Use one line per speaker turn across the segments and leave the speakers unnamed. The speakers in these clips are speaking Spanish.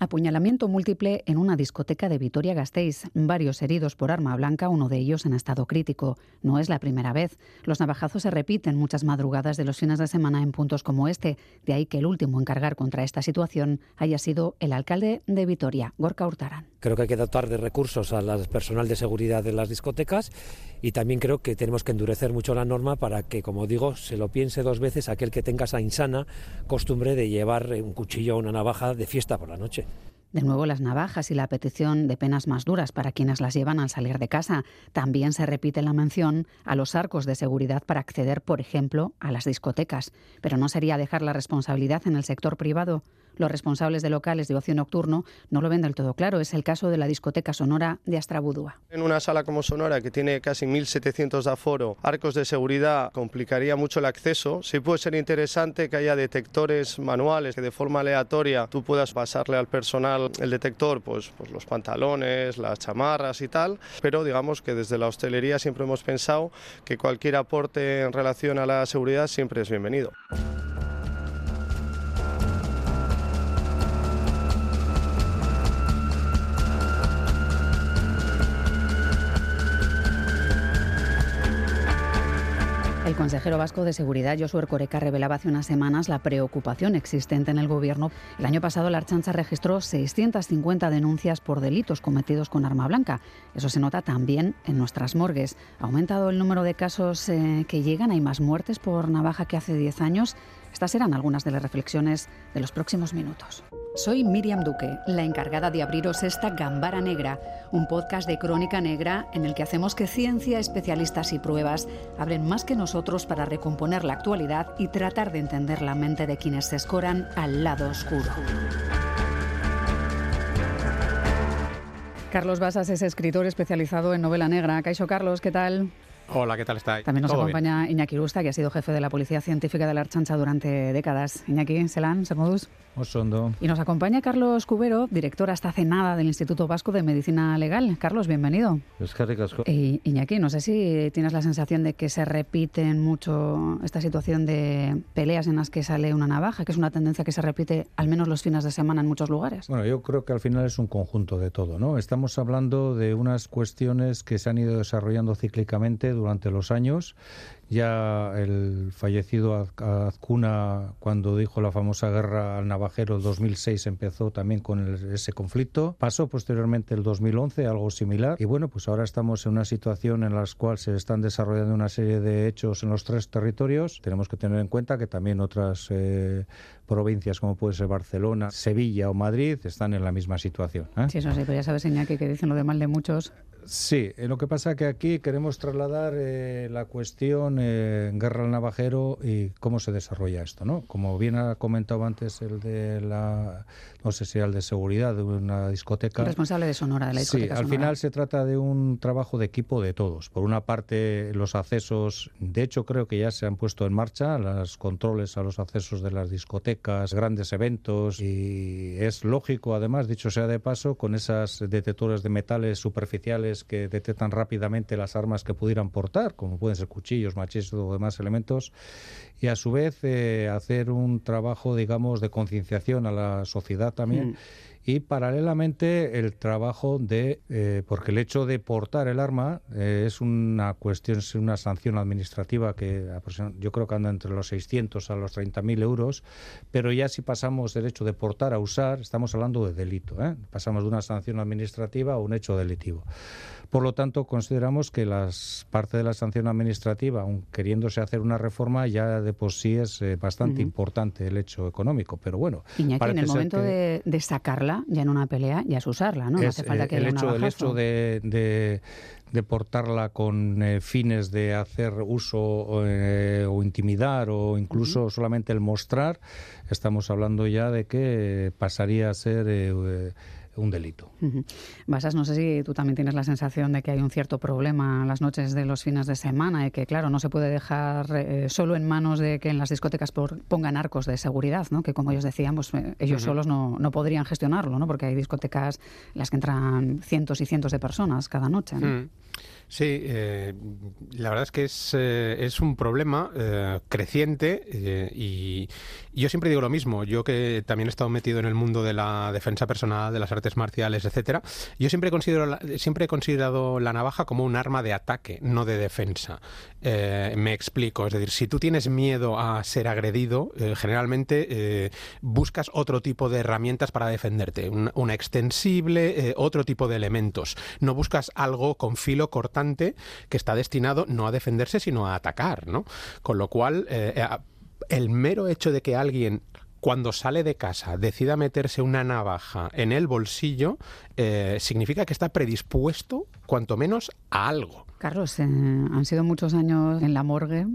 Apuñalamiento múltiple en una discoteca de Vitoria-Gasteiz. Varios heridos por arma blanca, uno de ellos en estado crítico. No es la primera vez. Los navajazos se repiten muchas madrugadas de los fines de semana en puntos como este. De ahí que el último en cargar contra esta situación haya sido el alcalde de Vitoria, Gorka Hurtaran.
Creo que hay que dotar de recursos al personal de seguridad de las discotecas y también creo que tenemos que endurecer mucho la norma para que, como digo, se lo piense dos veces aquel que tenga esa insana costumbre de llevar un cuchillo o una navaja de fiesta por la noche.
De nuevo las navajas y la petición de penas más duras para quienes las llevan al salir de casa. También se repite la mención a los arcos de seguridad para acceder, por ejemplo, a las discotecas. Pero no sería dejar la responsabilidad en el sector privado los responsables de locales de ocio nocturno no lo ven del todo claro. Es el caso de la discoteca Sonora de Astrabudúa.
En una sala como Sonora, que tiene casi 1.700 de aforo, arcos de seguridad complicaría mucho el acceso. Sí puede ser interesante que haya detectores manuales, que de forma aleatoria tú puedas pasarle al personal el detector, pues, pues los pantalones, las chamarras y tal, pero digamos que desde la hostelería siempre hemos pensado que cualquier aporte en relación a la seguridad siempre es bienvenido.
Consejero vasco de Seguridad, Josué Coreca, revelaba hace unas semanas la preocupación existente en el gobierno. El año pasado la Archancha registró 650 denuncias por delitos cometidos con arma blanca. Eso se nota también en nuestras morgues. Ha aumentado el número de casos eh, que llegan, hay más muertes por navaja que hace 10 años. Estas serán algunas de las reflexiones de los próximos minutos. Soy Miriam Duque, la encargada de abriros esta Gambara Negra, un podcast de crónica negra en el que hacemos que ciencia, especialistas y pruebas abren más que nosotros para recomponer la actualidad y tratar de entender la mente de quienes se escoran al lado oscuro. Carlos Basas es escritor especializado en novela negra. Caixo Carlos, ¿qué tal?
Hola, ¿qué tal estáis?
También nos acompaña Iñaki Rusta, que ha sido jefe de la Policía Científica de la Archancha durante décadas. Iñaki, Selan, Sermodus.
Osondo.
Y nos acompaña Carlos Cubero, director hasta hace nada del Instituto Vasco de Medicina Legal. Carlos, bienvenido.
Es que
y, Iñaki, no sé si tienes la sensación de que se repiten mucho esta situación de peleas en las que sale una navaja, que es una tendencia que se repite al menos los fines de semana en muchos lugares.
Bueno, yo creo que al final es un conjunto de todo, ¿no? Estamos hablando de unas cuestiones que se han ido desarrollando cíclicamente durante los años ya el fallecido Azcuna, cuando dijo la famosa guerra al navajero 2006, empezó también con ese conflicto. Pasó posteriormente el 2011, algo similar. Y bueno, pues ahora estamos en una situación en la cual se están desarrollando una serie de hechos en los tres territorios. Tenemos que tener en cuenta que también otras eh, provincias, como puede ser Barcelona, Sevilla o Madrid, están en la misma situación.
¿eh? Sí, eso sí, pero ya sabes, Iñaki, que dicen lo de mal de muchos.
Sí, eh, lo que pasa es que aquí queremos trasladar eh, la cuestión eh, guerra al navajero y cómo se desarrolla esto, ¿no? Como bien ha comentado antes el de la, no sé si era el de seguridad de una discoteca.
El responsable de Sonora, de la discoteca
Sí, al final se trata de un trabajo de equipo de todos. Por una parte, los accesos, de hecho creo que ya se han puesto en marcha los controles a los accesos de las discotecas, grandes eventos y es lógico, además, dicho sea de paso, con esas detectores de metales superficiales que detectan rápidamente las armas que pudieran portar, como pueden ser cuchillos, machetes o demás elementos, y a su vez eh, hacer un trabajo, digamos, de concienciación a la sociedad también. Mm. Y paralelamente el trabajo de, eh, porque el hecho de portar el arma eh, es una cuestión, es una sanción administrativa que yo creo que anda entre los 600 a los 30.000 euros, pero ya si pasamos del hecho de portar a usar, estamos hablando de delito, pasamos de una sanción administrativa a un hecho delictivo. Por lo tanto, consideramos que las parte de la sanción administrativa, aun queriéndose hacer una reforma, ya de por sí es eh, bastante importante el hecho económico. Pero bueno,
Iñaki, en el momento de, sacarla, ya en una pelea, ya es usarla, ¿no? no hace falta que
el,
hecho,
el hecho de, de portarla con eh, fines de hacer uso eh, o intimidar o incluso solamente el mostrar, estamos hablando ya de que pasaría a ser un delito.
Basas, no sé si tú también tienes la sensación de que hay un cierto problema las noches de los fines de semana y que, claro, no se puede dejar eh, solo en manos de que en las discotecas pongan arcos de seguridad, ¿no? que como ellos decían, pues, eh, ellos solos no, no, podrían gestionarlo, ¿no? porque hay discotecas en las que entran cientos y cientos de personas cada noche. Mm.
Sí, eh, la verdad es que es, eh, es un problema eh, creciente y, yo siempre digo lo mismo. Yo que también he estado metido en el mundo de la defensa personal, de las artes marciales, etcétera, yo siempre considero siempre he considerado la navaja como un arma de ataque, no de defensa. me explico, es decir, si tú tienes miedo a ser agredido, generalmente buscas otro tipo de herramientas para defenderte, una, una extensible, otro tipo de elementos. No buscas algo con filo cortado que está destinado no a defenderse, sino a atacar, ¿no? Con lo cual, eh, eh, el mero hecho de que alguien cuando sale de casa decida meterse una navaja en el bolsillo, eh, significa que está predispuesto, cuanto menos, a algo.
Carlos, han sido muchos años en la morgue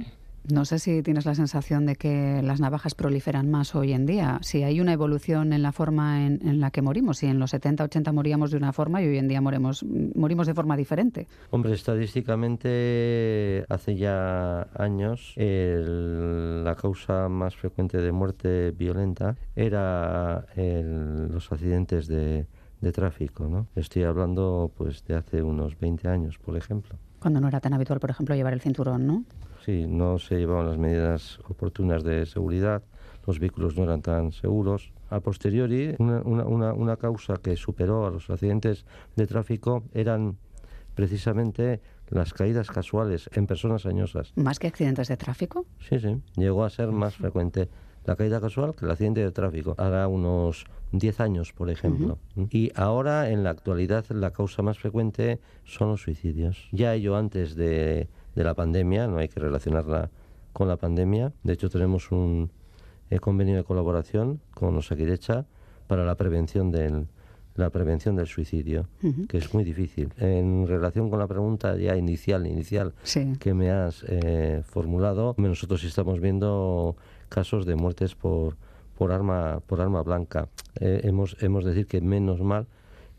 no sé si tienes la sensación de que las navajas proliferan más hoy en día. Si hay una evolución en la forma en, la que morimos. Si en los 70, 80 moríamos de una forma y hoy en día morimos, morimos de forma diferente.
Hombre, estadísticamente hace ya años la causa más frecuente de muerte violenta era los accidentes de, de tráfico. ¿no? Estoy hablando pues de hace unos 20 años, por ejemplo.
Cuando no era tan habitual, por ejemplo, llevar el cinturón, ¿no?
Sí, no se llevaban las medidas oportunas de seguridad, los vehículos no eran tan seguros. A posteriori, una, una, una causa que superó a los accidentes de tráfico eran precisamente las caídas casuales en personas añosas.
¿Más que accidentes de tráfico?
Sí, sí. Llegó a ser más frecuente la caída casual que el accidente de tráfico. Hará unos 10 años, por ejemplo. Y ahora, en la actualidad, la causa más frecuente son los suicidios. Ya ello antes de, de la pandemia, no hay que relacionarla con la pandemia. De hecho, tenemos un eh, convenio de colaboración con Osakidecha para la prevención del, la prevención del suicidio, que es muy difícil. En relación con la pregunta ya inicial, inicial que me has eh, formulado, nosotros estamos viendo casos de muertes por, por arma por arma blanca. Eh, hemos hemos de decir que menos mal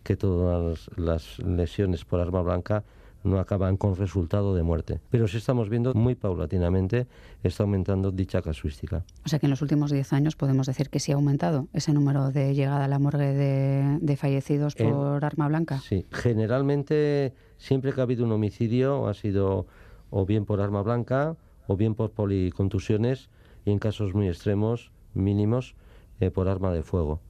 que todas las lesiones por arma blanca no acaban con resultado de muerte. Pero si estamos viendo muy paulatinamente, está aumentando dicha casuística.
O sea que en los últimos 10 años podemos decir que sí ha aumentado ese número de llegada a la morgue de, fallecidos por arma blanca.
Sí, generalmente siempre que ha habido un homicidio ha sido o bien por arma blanca o bien por policontusiones y en casos muy extremos mínimos eh, por arma de fuego.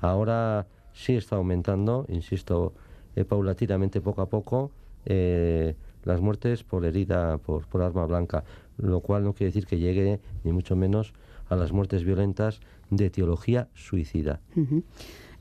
Ahora sí está aumentando, insisto, eh, paulatinamente poco a poco eh, las muertes por herida por, por arma blanca, lo cual no quiere decir que llegue ni mucho menos a las muertes violentas de etiología suicida.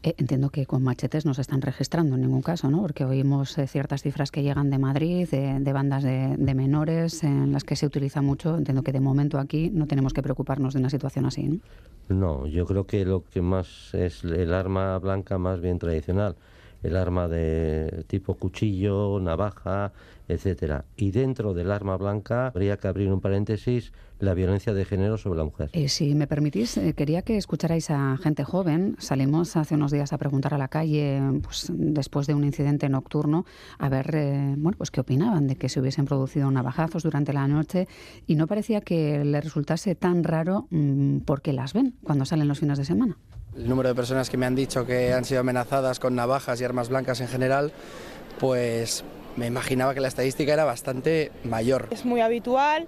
Eh, entiendo que con machetes no se están registrando en ningún caso, ¿no? Porque oímos eh, ciertas cifras que llegan de Madrid, de, bandas de, menores en las que se utiliza mucho. Entiendo que de momento aquí no tenemos que preocuparnos de una situación así.
No, yo creo que lo que más es el arma blanca más bien tradicional, el arma de tipo cuchillo, navaja, etcétera. Y dentro del arma blanca habría que abrir un paréntesis la violencia de género sobre la mujer.
Eh, si me permitís, eh, quería que escucharais a gente joven. Salimos hace unos días a preguntar a la calle, pues, después de un incidente nocturno, a ver, eh, bueno, pues qué opinaban de que se hubiesen producido navajazos durante la noche y no parecía que le resultase tan raro mm, porque las ven cuando salen los fines de semana.
El número de personas que me han dicho que han sido amenazadas con navajas y armas blancas en general, pues me imaginaba que la estadística era bastante mayor.
Es muy habitual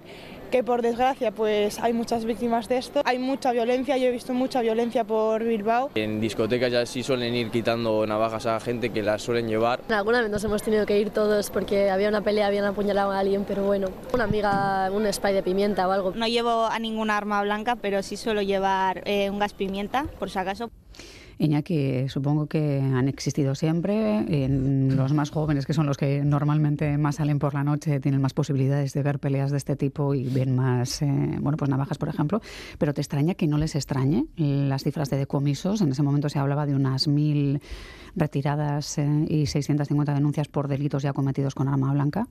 que por desgracia pues hay muchas víctimas de esto. Hay mucha violencia, yo he visto mucha violencia por Bilbao.
En discotecas ya sí suelen ir quitando navajas a gente que las suelen llevar.
Alguna vez nos hemos tenido que ir todos porque había una pelea, habían apuñalado a alguien, pero bueno, una amiga, un spray de pimienta o algo.
No llevo a ninguna arma blanca, pero sí suelo llevar eh, un gas pimienta, por si acaso.
Iñaki, supongo que han existido siempre. En los más jóvenes, que son los que normalmente más salen por la noche, tienen más posibilidades de ver peleas de este tipo y ven más, eh, bueno, pues navajas, por ejemplo. Pero ¿te extraña que no les extrañe las cifras de decomisos? En ese momento se hablaba de unas mil retiradas eh, y 650 denuncias por delitos ya cometidos con arma blanca.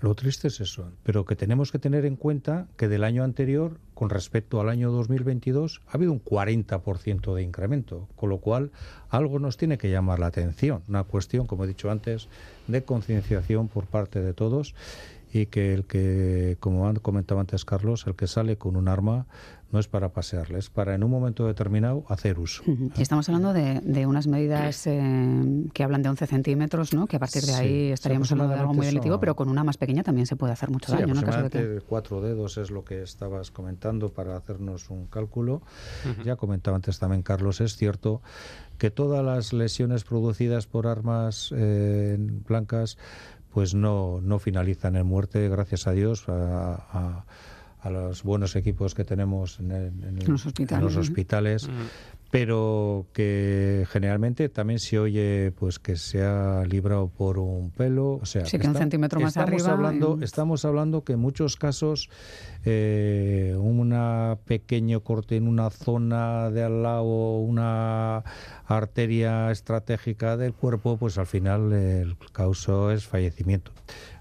Lo triste es eso, pero que tenemos que tener en cuenta que del año anterior, con respecto al año 2022, ha habido un 40% de incremento, con lo cual algo nos tiene que llamar la atención, una cuestión, como he dicho antes, de concienciación por parte de todos y que el que, como comentado antes Carlos, el que sale con un arma no es para pasearle, es para en un momento determinado hacer uso.
estamos hablando de, unas medidas eh, que hablan de 11 centímetros, ¿no? que a partir de ahí estaríamos hablando de algo muy delictivo, pero con una más pequeña también se puede hacer mucho daño.
Aproximadamente cuatro dedos es lo que estabas comentando para hacernos un cálculo. Ya comentaba antes también Carlos, es cierto que todas las lesiones producidas por armas eh, blancas pues no, no finalizan en muerte, gracias a Dios, a, los buenos equipos que tenemos en, los hospitales, pero que generalmente también se oye pues que se ha librado por un pelo, o sea,
que, un centímetro más
estamos
arriba.
Hablando, Estamos hablando que en muchos casos eh, un pequeño corte en una zona de al lado, una arteria estratégica del cuerpo, pues al final el causó es fallecimiento.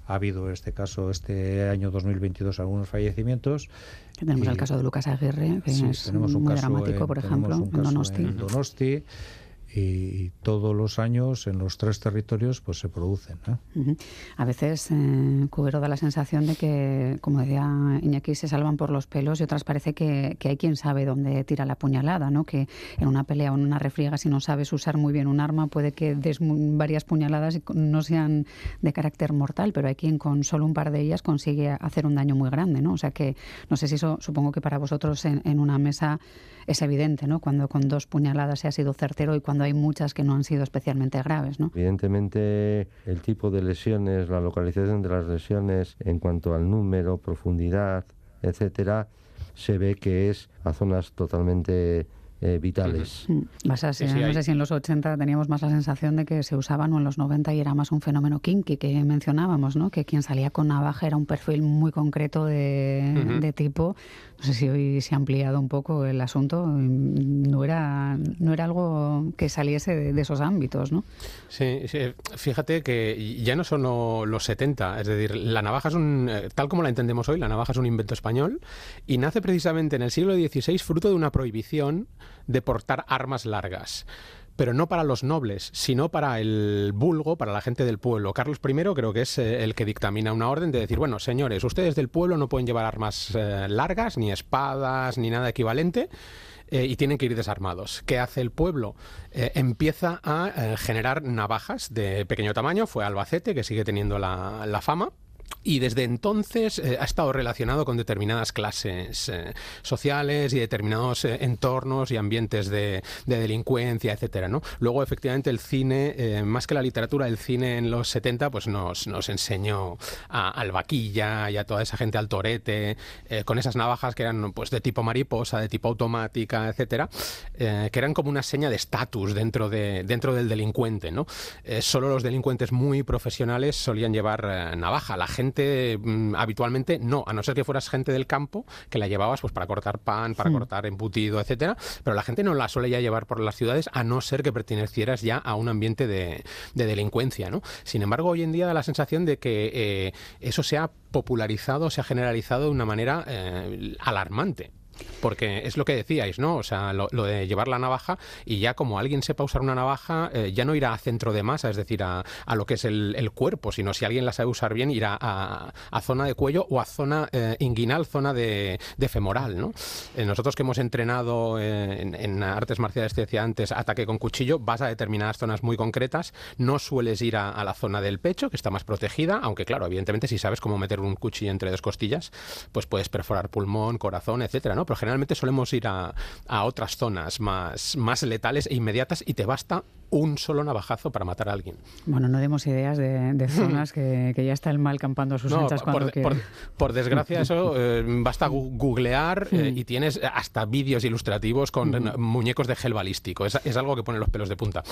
Ha habido este caso, este año 2022, algunos fallecimientos.
Tenemos el caso de Lucas Aguirre, que es muy dramático, por ejemplo, en Donosti.
En Donosti y todos los años en los tres territorios pues se producen.
A veces eh, Cubero da la sensación de que, como decía Iñaki, se salvan por los pelos y otras parece que, hay quien sabe dónde tira la puñalada, ¿no? que en una pelea o en una refriega si no sabes usar muy bien un arma puede que des varias puñaladas y no sean de carácter mortal, pero hay quien con solo un par de ellas consigue hacer un daño muy grande. ¿no? O sea que no sé si eso supongo que para vosotros en, en una mesa es evidente, ¿no? cuando con dos puñaladas se ha sido certero y cuando hay muchas que no han sido especialmente graves.
Evidentemente, el tipo de lesiones, la localización de las lesiones en cuanto al número, profundidad, etcétera, se ve que es a zonas totalmente eh, vitales.
Mm. no sé si en los 80 teníamos más la sensación de que se usaban o en los 90 y era más un fenómeno kinky que mencionábamos, ¿no? que quien salía con navaja era un perfil muy concreto de, de tipo. No sé si hoy se ha ampliado un poco el asunto. No era, no era algo que saliese de, esos ámbitos, ¿no?
Sí, fíjate que ya no son los 70. Es decir, la navaja es un. Eh, tal como la entendemos hoy, la navaja es un invento español y nace precisamente en el siglo XVI fruto de una prohibición de portar armas largas pero no para los nobles, sino para el vulgo, para la gente del pueblo. Carlos I creo que es eh, el que dictamina una orden de decir, bueno, señores, ustedes del pueblo no pueden llevar armas eh, largas, ni espadas, ni nada equivalente. Eh, y tienen que ir desarmados. ¿Qué hace el pueblo? empieza a generar navajas de pequeño tamaño. Fue Albacete, que sigue teniendo la, la fama y desde entonces eh, ha estado relacionado con determinadas clases eh, sociales y determinados eh, entornos y ambientes de, delincuencia, etcétera, ¿no? Luego, efectivamente, el cine, más que la literatura, el cine en los 70 pues nos, nos enseñó a, al vaquilla y a toda esa gente al torete, con esas navajas que eran pues de tipo mariposa, de tipo automática, etcétera, que eran como una seña de estatus dentro, de, dentro del delincuente, ¿no? solo los delincuentes muy profesionales solían llevar navaja. La gente mm, habitualmente no, a no ser que fueras gente del campo, que la llevabas pues para cortar pan, para hmm. cortar embutido, etcétera, pero la gente no la suele ya llevar por las ciudades a no ser que pertenecieras ya a un ambiente de, delincuencia, ¿no? Sin embargo, hoy en día da la sensación de que eh, eso se ha popularizado, se ha generalizado de una manera eh, alarmante. Porque es lo que decíais, ¿no? O sea, lo, de llevar la navaja y ya como alguien sepa usar una navaja, eh, ya no irá a centro de masa, es decir, a, lo que es el, cuerpo, sino si alguien la sabe usar bien, irá a, zona de cuello o a zona eh, inguinal, zona de, femoral, ¿no? Eh, nosotros que hemos entrenado en, artes marciales, te decía antes, ataque con cuchillo, vas a determinadas zonas muy concretas, no sueles ir a, la zona del pecho, que está más protegida, aunque claro, evidentemente si sabes cómo meter un cuchillo entre dos costillas, pues puedes perforar pulmón, corazón, etcétera, ¿no? Pero generalmente solemos ir a, a otras zonas más, más letales e inmediatas y te basta un solo navajazo para matar a alguien.
Bueno, no demos ideas de, zonas que, ya está el mal campando sus anchas cuando
por, por, desgracia eso eh, basta googlear eh, y tienes hasta vídeos ilustrativos con muñecos de gel balístico. Es, es, algo que pone los pelos de punta.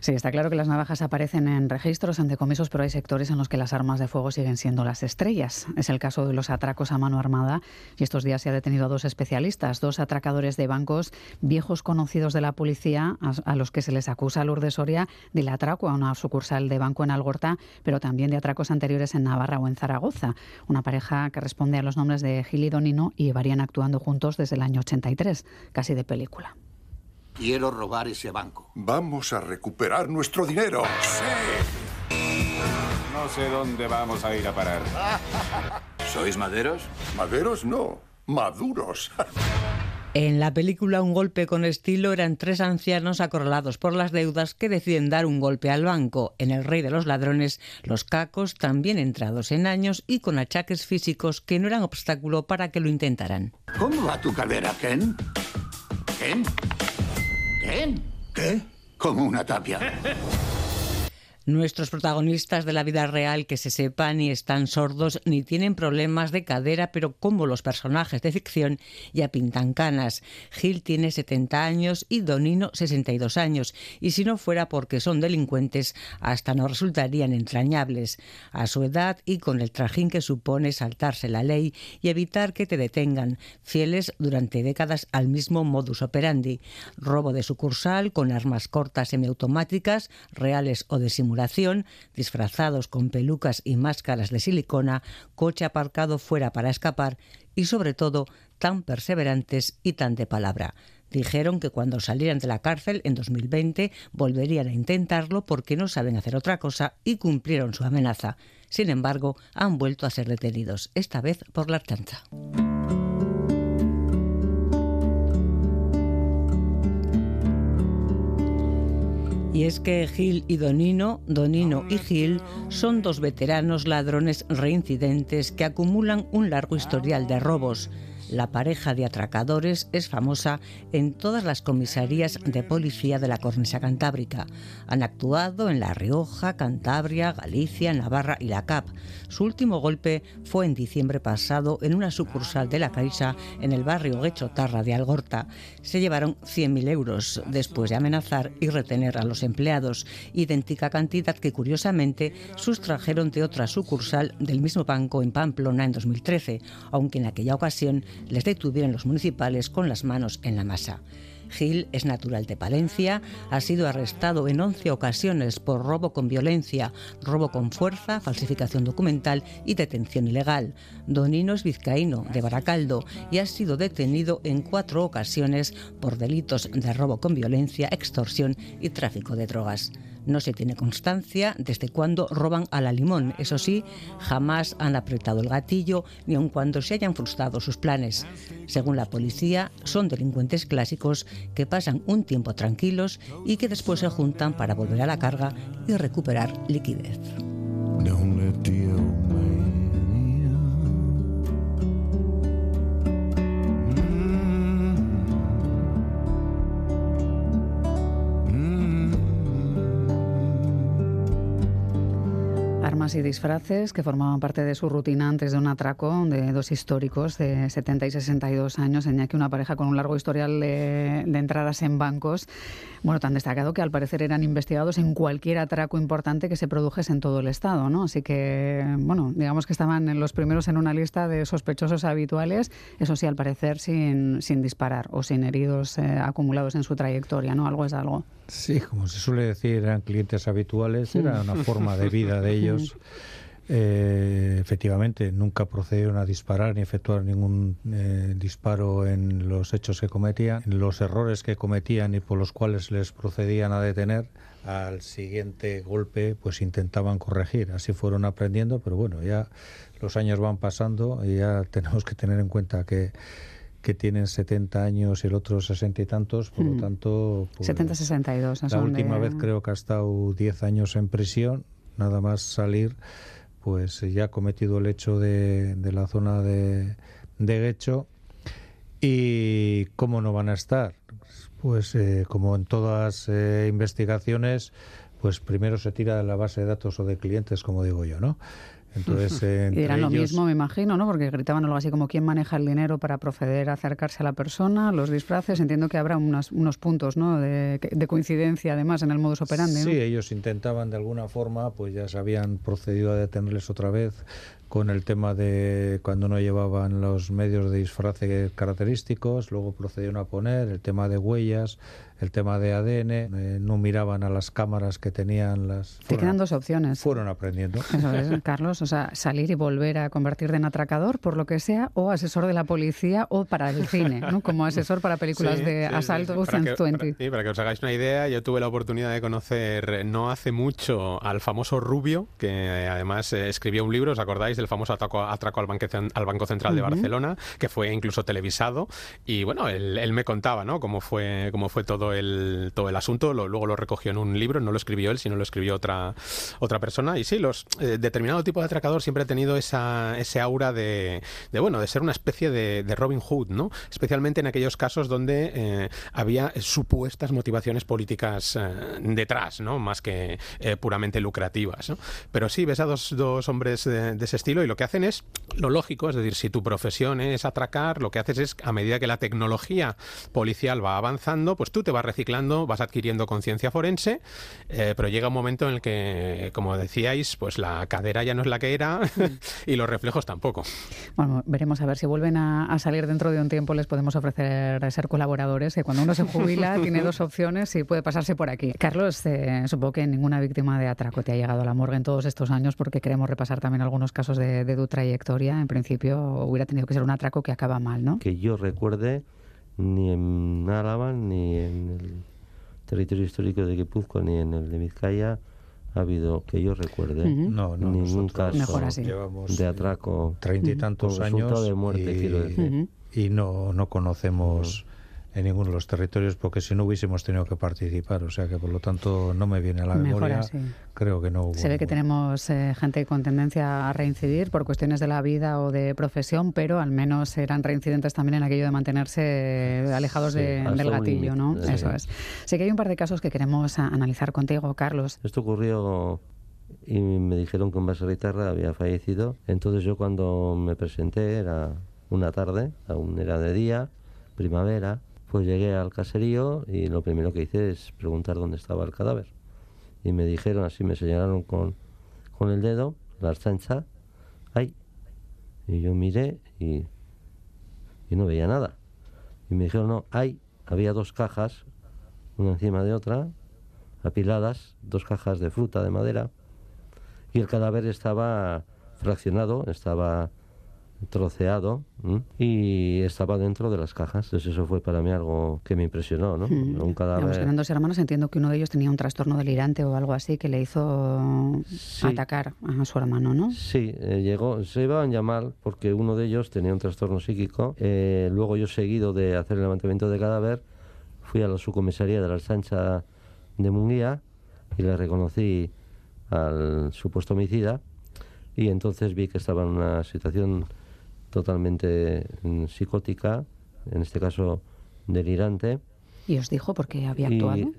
Sí, está claro que las navajas aparecen en registros, en decomisos, pero hay sectores en los que las armas de fuego siguen siendo las estrellas. Es el caso de los atracos a mano armada y estos días se ha detenido a dos especialistas dos atracadores de bancos, viejos conocidos de la policía, a, los que se les acusa a Lourdes Soria del atraco a una sucursal de banco en Algorta, pero también de atracos anteriores en Navarra o en Zaragoza. Una pareja que responde a los nombres de Gil y Donino y llevarían actuando juntos desde el año 83, casi de película.
Quiero robar ese banco.
Vamos a recuperar nuestro dinero.
¡Sí! No sé dónde vamos a ir a parar.
¿Sois maderos?
Maderos no, maduros.
En la película Un golpe con estilo eran tres ancianos acorralados por las deudas que deciden dar un golpe al banco. En El rey de los ladrones, los cacos también entrados en años y con achaques físicos que no eran obstáculo para que lo intentaran.
¿Cómo va tu cadera, Ken? ¿Ken? ¿Ken? ¿Qué? Como una tapia.
Nuestros protagonistas de la vida real que se sepan ni están sordos ni tienen problemas de cadera, pero como los personajes de ficción ya pintan canas. Gil tiene 70 años y Donino 62 años, y si no fuera porque son delincuentes, hasta no resultarían entrañables. A su edad y con el trajín que supone saltarse la ley y evitar que te detengan, fieles durante décadas al mismo modus operandi. Robo de sucursal con armas cortas semiautomáticas, reales o de simulación disfrazados con pelucas y máscaras de silicona, coche aparcado fuera para escapar y sobre todo tan perseverantes y tan de palabra. Dijeron que cuando salieran de la cárcel en 2020 volverían a intentarlo porque no saben hacer otra cosa y cumplieron su amenaza. Sin embargo, han vuelto a ser detenidos, esta vez por la chanza. Y es que Gil y Donino, Donino y Gil, son dos veteranos ladrones reincidentes que acumulan un largo historial de robos. La pareja de atracadores es famosa en todas las comisarías de policía de la cornisa cantábrica. Han actuado en La Rioja, Cantabria, Galicia, Navarra y la CAP. Su último golpe fue en diciembre pasado en una sucursal de la Caixa en el barrio Guechotarra de Algorta. Se llevaron 100.000 euros después de amenazar y retener a los empleados, idéntica cantidad que curiosamente sustrajeron de otra sucursal del mismo banco en Pamplona en 2013, aunque en aquella ocasión les detuvieron los municipales con las manos en la masa. Gil es natural de Palencia, ha sido arrestado en 11 ocasiones por robo con violencia, robo con fuerza, falsificación documental y detención ilegal. Donino es vizcaíno, de Baracaldo, y ha sido detenido en cuatro ocasiones por delitos de robo con violencia, extorsión y tráfico de drogas. No se tiene constancia desde cuándo roban a la limón. Eso sí, jamás han apretado el gatillo ni aun cuando se hayan frustrado sus planes. Según la policía, son delincuentes clásicos que pasan un tiempo tranquilos y que después se juntan para volver a la carga y recuperar liquidez.
Y disfraces que formaban parte de su rutina antes de un atraco de dos históricos de 70 y 62 años, en que una pareja con un largo historial de, entradas en bancos, bueno, tan destacado que al parecer eran investigados en cualquier atraco importante que se produjese en todo el Estado, ¿no? Así que, bueno, digamos que estaban en los primeros en una lista de sospechosos habituales, eso sí, al parecer sin, sin disparar o sin heridos eh, acumulados en su trayectoria, ¿no? Algo es algo.
Sí, como se suele decir, eran clientes habituales, era una forma de vida de ellos. Eh, efectivamente, nunca procedieron a disparar ni efectuar ningún eh, disparo en los hechos que cometían, los errores que cometían y por los cuales les procedían a detener. Al siguiente golpe, pues intentaban corregir. Así fueron aprendiendo, pero bueno, ya los años van pasando y ya tenemos que tener en cuenta que que tienen 70 años y el otro 60 y tantos, por lo hmm. tanto...
70-62.
Pues, la última vez creo que ha estado 10 años en prisión, nada más salir, pues ya ha cometido el hecho de, de la zona de, de Guecho. ¿Y cómo no van a estar? Pues eh, como en todas eh, investigaciones, pues primero se tira de la base de datos o de clientes, como digo yo, ¿no?
Entonces, y eran lo mismo, me imagino, ¿no? Porque gritaban algo así como quién maneja el dinero para proceder a acercarse a la persona, los disfraces. Entiendo que habrá unos, unos puntos, ¿no? De, coincidencia, además, en el modus operandi.
Sí, ellos intentaban de alguna forma, pues ya se habían procedido a detenerles otra vez con el tema de cuando no llevaban los medios de disfraz característicos, luego procedieron a poner el tema de huellas, el tema de ADN, eh, no miraban a las cámaras que tenían las...
Te quedan dos opciones.
Fueron aprendiendo.
Eso es, Carlos, o sea, salir y volver a convertirte en atracador, por lo que sea, o asesor de la policía o para el cine, ¿no? Como asesor para películas de asalto
sí, para, que, sí, para que os hagáis una idea, yo tuve la oportunidad de conocer no hace mucho al famoso Rubio, que además eh, escribió un libro, ¿os acordáis del famoso atraco, atraco al, banque, al, Banco Central de Barcelona, que fue incluso televisado? Y bueno, él, él me contaba, ¿no? Cómo fue, cómo fue todo el, todo el asunto, luego lo recogió en un libro, no lo escribió él, sino lo escribió otra, otra persona. Y sí, los eh, determinado tipo de atracador siempre ha tenido esa, ese aura de, de, bueno, de ser una especie de, de, Robin Hood, ¿no? Especialmente en aquellos casos donde eh, había supuestas motivaciones políticas eh, detrás, ¿no? Más que puramente lucrativas, ¿no? Pero sí, ves a dos, dos hombres de, de, ese estilo y lo que hacen es lo lógico, es decir, si tu profesión es atracar, lo que haces es, a medida que la tecnología policial va avanzando, pues tú te vas reciclando, vas adquiriendo conciencia forense, eh, pero llega un momento en el que, como decíais, pues la cadera ya no es la que era y los reflejos tampoco.
Bueno, veremos a ver si vuelven a, a, salir dentro de un tiempo, les podemos ofrecer ser colaboradores, que cuando uno se jubila tiene dos opciones y puede pasarse por aquí. Carlos, eh, supongo que ninguna víctima de atraco te ha llegado a la morgue en todos estos años porque queremos repasar también algunos casos de, de tu trayectoria. En principio hubiera tenido que ser un atraco que acaba mal, ¿no?
Que yo recuerde ni en Álava ni en el territorio histórico de Guipúzcoa ni en el de Vizcaya ha habido, que yo recuerde, uh -huh.
no, no,
ningún caso
Llevamos
de atraco.
Treinta y tantos años
de muerte,
y,
quiero decir.
Uh -huh. y no, no conocemos en ninguno de los territorios porque si no hubiésemos tenido que participar, o sea que por lo tanto no me viene a la
Mejor
memoria.
Así.
Creo que no hubo.
Se ve que tenemos eh, gente con tendencia a reincidir por cuestiones de la vida o de profesión, pero al menos eran reincidentes también en aquello de mantenerse alejados
Sí,
de, del gatillo, ¿no?
sí.
Eso es. Sé que hay un par de casos que queremos analizar contigo, Carlos.
Esto ocurrió y me dijeron que un baserritarra había fallecido. Entonces yo cuando me presenté era una tarde, aún era de día, primavera, pues llegué al caserío y lo primero que hice es preguntar dónde estaba el cadáver. Y me dijeron, así me señalaron con, con el dedo, la archancha, ahí. Y yo miré y, y no veía nada. Y me dijeron, no, ahí. Había dos cajas, una encima de otra, apiladas, dos cajas de fruta, de madera, y el cadáver estaba fraccionado, estaba troceado ¿m? y estaba dentro de las cajas. Entonces eso fue para mí algo que me impresionó, ¿no?
Mm.
Un cadáver...
Eran dos hermanos, entiendo que uno de ellos tenía un trastorno delirante o algo así que le hizo
Sí.
atacar a su hermano, ¿no?
Sí, eh, llegó, se iban ya mal porque uno de ellos tenía un trastorno psíquico. Eh, luego yo, seguido de hacer el levantamiento de cadáver, fui a la subcomisaría de la Sancha de Munguía y le reconocí al supuesto homicida y entonces vi que estaba en una situación totalmente mm, psicótica, en este caso delirante.
Y os dijo por qué había
Y,
actuado.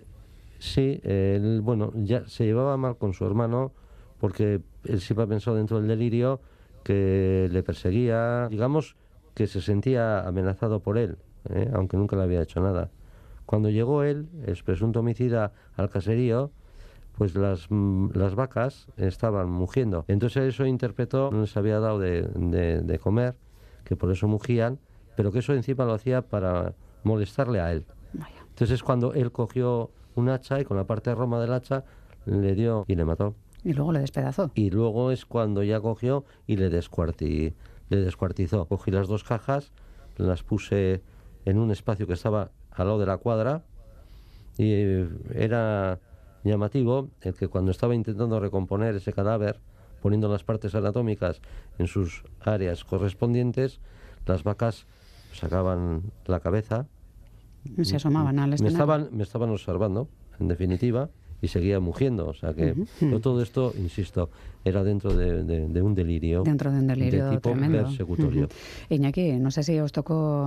sí, él, bueno, ya se llevaba mal con su hermano porque él siempre pensó dentro del delirio que le perseguía, digamos que se sentía amenazado por él, ¿eh? aunque nunca le había hecho nada. Cuando llegó él, el presunto homicida, al caserío, pues las, mm, las vacas estaban mugiendo. Entonces eso interpretó, no les había dado de, de- de comer, que por eso mugían, pero que eso encima lo hacía para molestarle a él. Entonces es cuando él cogió un hacha y con la parte roma del hacha le dio y le mató.
Y luego le despedazó.
Y luego es cuando ya cogió y le, descuarti- le descuartizó. Cogí las dos cajas, las puse en un espacio que estaba al lado de la cuadra y era llamativo el que cuando estaba intentando recomponer ese cadáver, poniendo las partes anatómicas en sus áreas correspondientes, las vacas sacaban la cabeza.
Se asomaban al
Me
escenario.
estaban, me estaban observando, en definitiva, y seguía mugiendo. O sea que yo todo esto, insisto, era dentro de, de- de un delirio.
Dentro de un delirio
de tipo
tremendo.
persecutorio.
Ujú. Iñaki, no sé si os tocó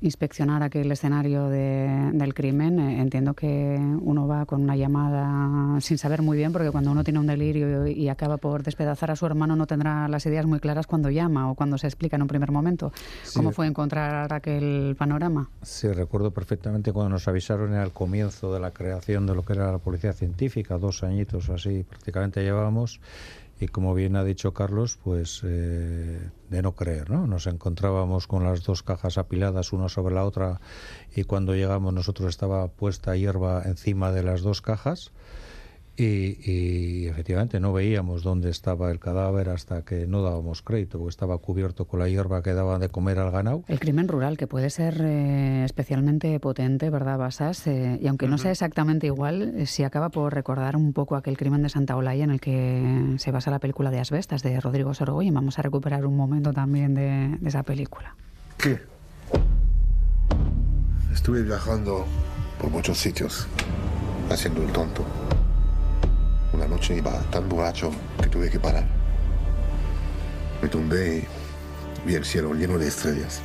inspeccionar aquel escenario de- del crimen. Eh, Entiendo que uno va con una llamada sin saber muy bien, porque cuando uno tiene un delirio y acaba por despedazar a su hermano, no tendrá las ideas muy claras cuando llama o cuando se explica en un primer momento.
Sí.
¿Cómo fue encontrar aquel panorama?
Sí, recuerdo perfectamente cuando nos avisaron al comienzo de la creación de lo que era la Policía científica, dos añitos así prácticamente llevábamos y como bien ha dicho Carlos, pues eh, de no creer, ¿no? Nos encontrábamos con las dos cajas apiladas una sobre la otra y cuando llegamos nosotros estaba puesta hierba encima de las dos cajas y, efectivamente no veíamos dónde estaba el cadáver hasta que no dábamos crédito, porque estaba cubierto con la hierba que daban de comer al ganado.
El crimen rural, que puede ser eh, especialmente potente, ¿verdad, Basas? Eh, y aunque no sea exactamente igual, eh, si acaba por recordar un poco aquel crimen de Santa Olaya en el que se basa la película de Asbestas de Rodrigo y Vamos a recuperar un momento también de, de esa película.
¿Qué? Estuve viajando por muchos sitios, haciendo el tonto. Una noche iba tan borracho que tuve que parar. Me tumbé y vi el cielo lleno de estrellas.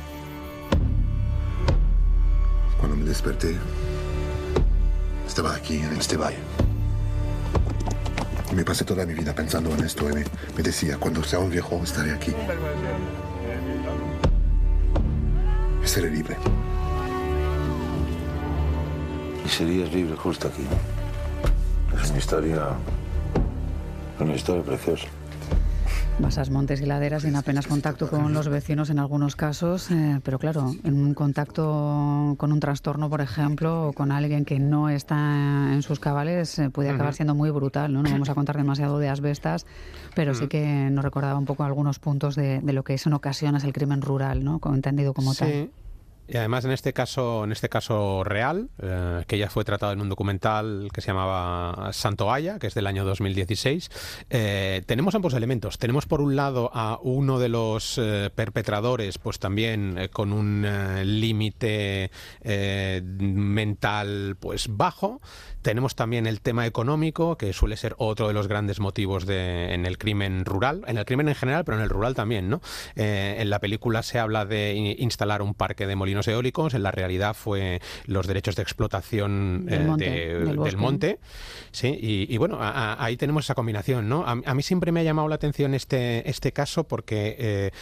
Cuando me desperté, estaba aquí en este valle. Me pasé toda mi vida pensando en esto y me, me decía, cuando sea un viejo estaré aquí. Seré libre.
Y serías libre justo aquí. Es una historia una historia preciosa.
Basas montes y laderas sin apenas contacto con los vecinos en algunos casos, eh, pero claro, en un contacto con un trastorno, por ejemplo, o con alguien que no está en sus cabales, eh, puede acabar siendo muy brutal. ¿no? no vamos a contar demasiado de asbestas, pero sí que nos recordaba un poco algunos puntos de, lo que es en ocasiones el crimen rural, ¿no? entendido como tal.
Y además en este caso, en este caso real, eh, que ya fue tratado en un documental que se llamaba Santo Aya, que es del año 2016, eh, tenemos ambos elementos. Tenemos por un lado a uno de los eh, perpetradores, pues también con un límite mental pues bajo. Tenemos también el tema económico, que suele ser otro de los grandes motivos de, en el crimen rural, en el crimen en general, pero en el rural también, ¿no? en la película se habla de instalar un parque de molinos eólicos, en la realidad fue los derechos de explotación del eh, monte. Sí, y, bueno, ahí tenemos esa combinación, ¿no? A, mí siempre me ha llamado la atención este, este caso porque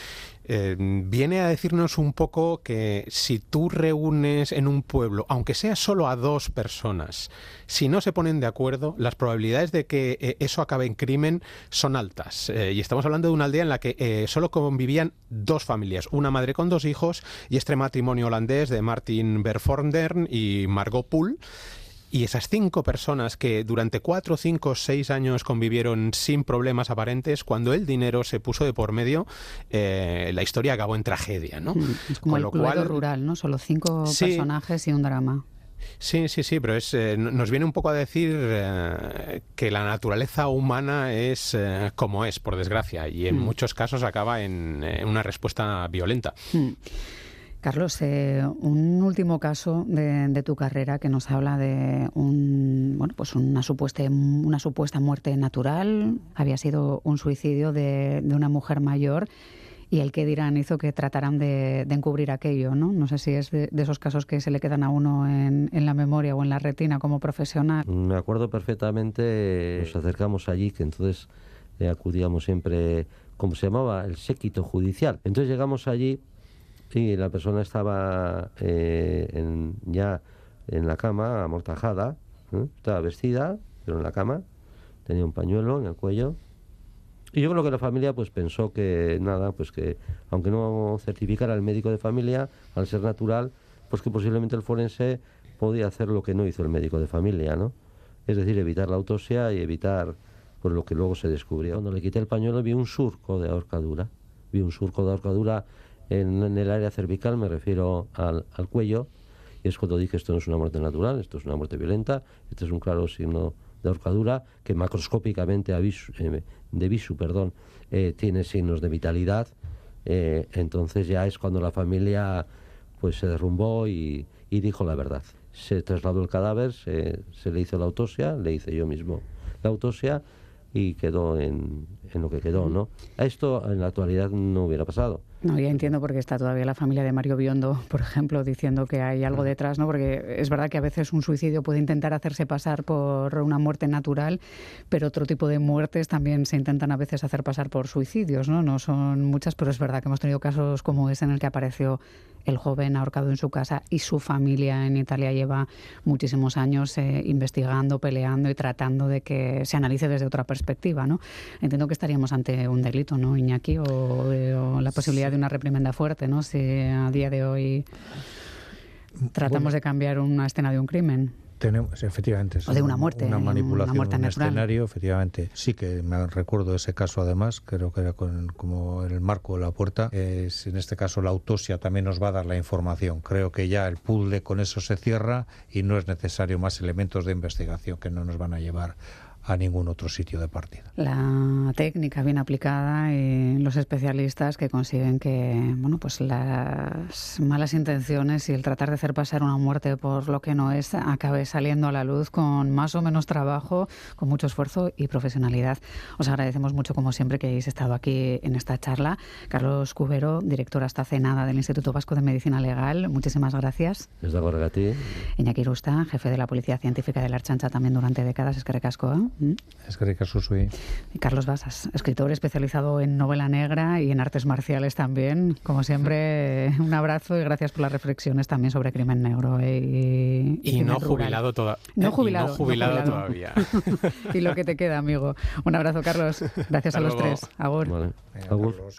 eh, viene a decirnos un poco que si tú reúnes en un pueblo, aunque sea solo a dos personas, si no se ponen de acuerdo, las probabilidades de que eh, eso acabe en crimen son altas. Eh, y estamos hablando de una aldea en la que solo convivían dos familias, una madre con dos hijos y este matrimonio holandés de Martin Berfordern y Margot Poole. Y esas cinco personas que durante cuatro, cinco, seis años convivieron sin problemas aparentes, cuando el dinero se puso de por medio, eh, la historia acabó en tragedia, ¿no?
Mm, es como el lo rural, ¿no? Solo cinco personajes y un drama.
Sí, sí, sí, pero es, eh, nos viene un poco a decir eh, que la naturaleza humana es como es, por desgracia, y en mm. muchos casos acaba en, una respuesta violenta. Mm.
Carlos, eh, un último caso de, tu carrera que nos habla de un, bueno, pues una, supuesta, una supuesta muerte natural. Había sido un suicidio de, una mujer mayor y el que dirán hizo que trataran de, encubrir aquello, ¿no? No sé si es de, esos casos que se le quedan a uno en, la memoria o en la retina como profesional.
Me acuerdo perfectamente, nos acercamos allí, que entonces eh, acudíamos siempre, como se llamaba, el séquito judicial. Entonces llegamos allí Sí, la persona estaba eh, ya en la cama, amortajada, estaba vestida, pero en la cama, tenía un pañuelo en el cuello. Y yo creo que la familia pues pensó que nada, pues que aunque no certificara el médico de familia, al ser natural, pues que posiblemente el forense podía hacer lo que no hizo el médico de familia, ¿no? Es decir, evitar la autopsia y evitar pues lo que luego se descubrió. Cuando le quité el pañuelo vi un surco de ahorcadura, vi un surco de ahorcadura en, el área cervical, me refiero al, cuello, y es cuando dije esto no es una muerte natural, esto es una muerte violenta, este es un claro signo de ahorcadura que macroscópicamente eh, de visu perdón, eh, tiene signos de vitalidad. Eh, entonces ya es cuando la familia pues se derrumbó y, dijo la verdad. Se trasladó el cadáver, se, le hizo la autopsia, le hice yo mismo la autopsia y quedó en, en lo que quedó, ¿no? Esto en la actualidad no hubiera pasado
No, ya entiendo porque está todavía la familia de Mario Biondo, por ejemplo, diciendo que hay algo detrás, ¿no? Porque es verdad que a veces un suicidio puede intentar hacerse pasar por una muerte natural, pero otro tipo de muertes también se intentan a veces hacer pasar por suicidios, ¿no? No son muchas, pero es verdad que hemos tenido casos como ese en el que apareció el joven ahorcado en su casa y su familia en Italia lleva muchísimos años eh, investigando, peleando y tratando de que se analice desde otra perspectiva, ¿no? Entiendo que estaríamos ante un delito, ¿no, Iñaki? O, o la posibilidad de una reprimenda fuerte, ¿no? Si a día de hoy tratamos de cambiar una escena de un crimen.
Tenemos, efectivamente.
O de una muerte.
Una manipulación
una muerte
un
natural.
escenario, efectivamente. Sí que me recuerdo ese caso además, creo que era con, como el marco de la puerta. Es, en este caso la autopsia también nos va a dar la información. Creo que ya el puzzle con eso se cierra y no es necesario más elementos de investigación que no nos van a llevar a ningún otro sitio de partida.
La técnica bien aplicada y los especialistas que consiguen que bueno, pues las malas intenciones y el tratar de hacer pasar una muerte por lo que no es acabe saliendo a la luz con más o menos trabajo, con mucho esfuerzo y profesionalidad. Os agradecemos mucho, como siempre, que hayáis estado aquí en esta charla. Carlos Cubero, director hasta hace nada del Instituto Vasco de Medicina Legal, muchísimas gracias.
Es de a ti.
Iñaki Rusta, jefe de la Policía Científica de la Archancha también durante décadas, es que recasco. ¿eh?
Es que caso soy.
Y Carlos Basas, escritor especializado en novela negra y en artes marciales también. Como siempre, un abrazo y gracias por las reflexiones también sobre crimen negro. Y,
y, y no, jubilado toda...
no, jubilado
no jubilado.
No
jubilado, todavía.
y lo que te queda, amigo. Un abrazo, Carlos. Gracias
Hasta
a los
luego.
tres. Agur.
Vale.
Venga,
Agur.
Carlos.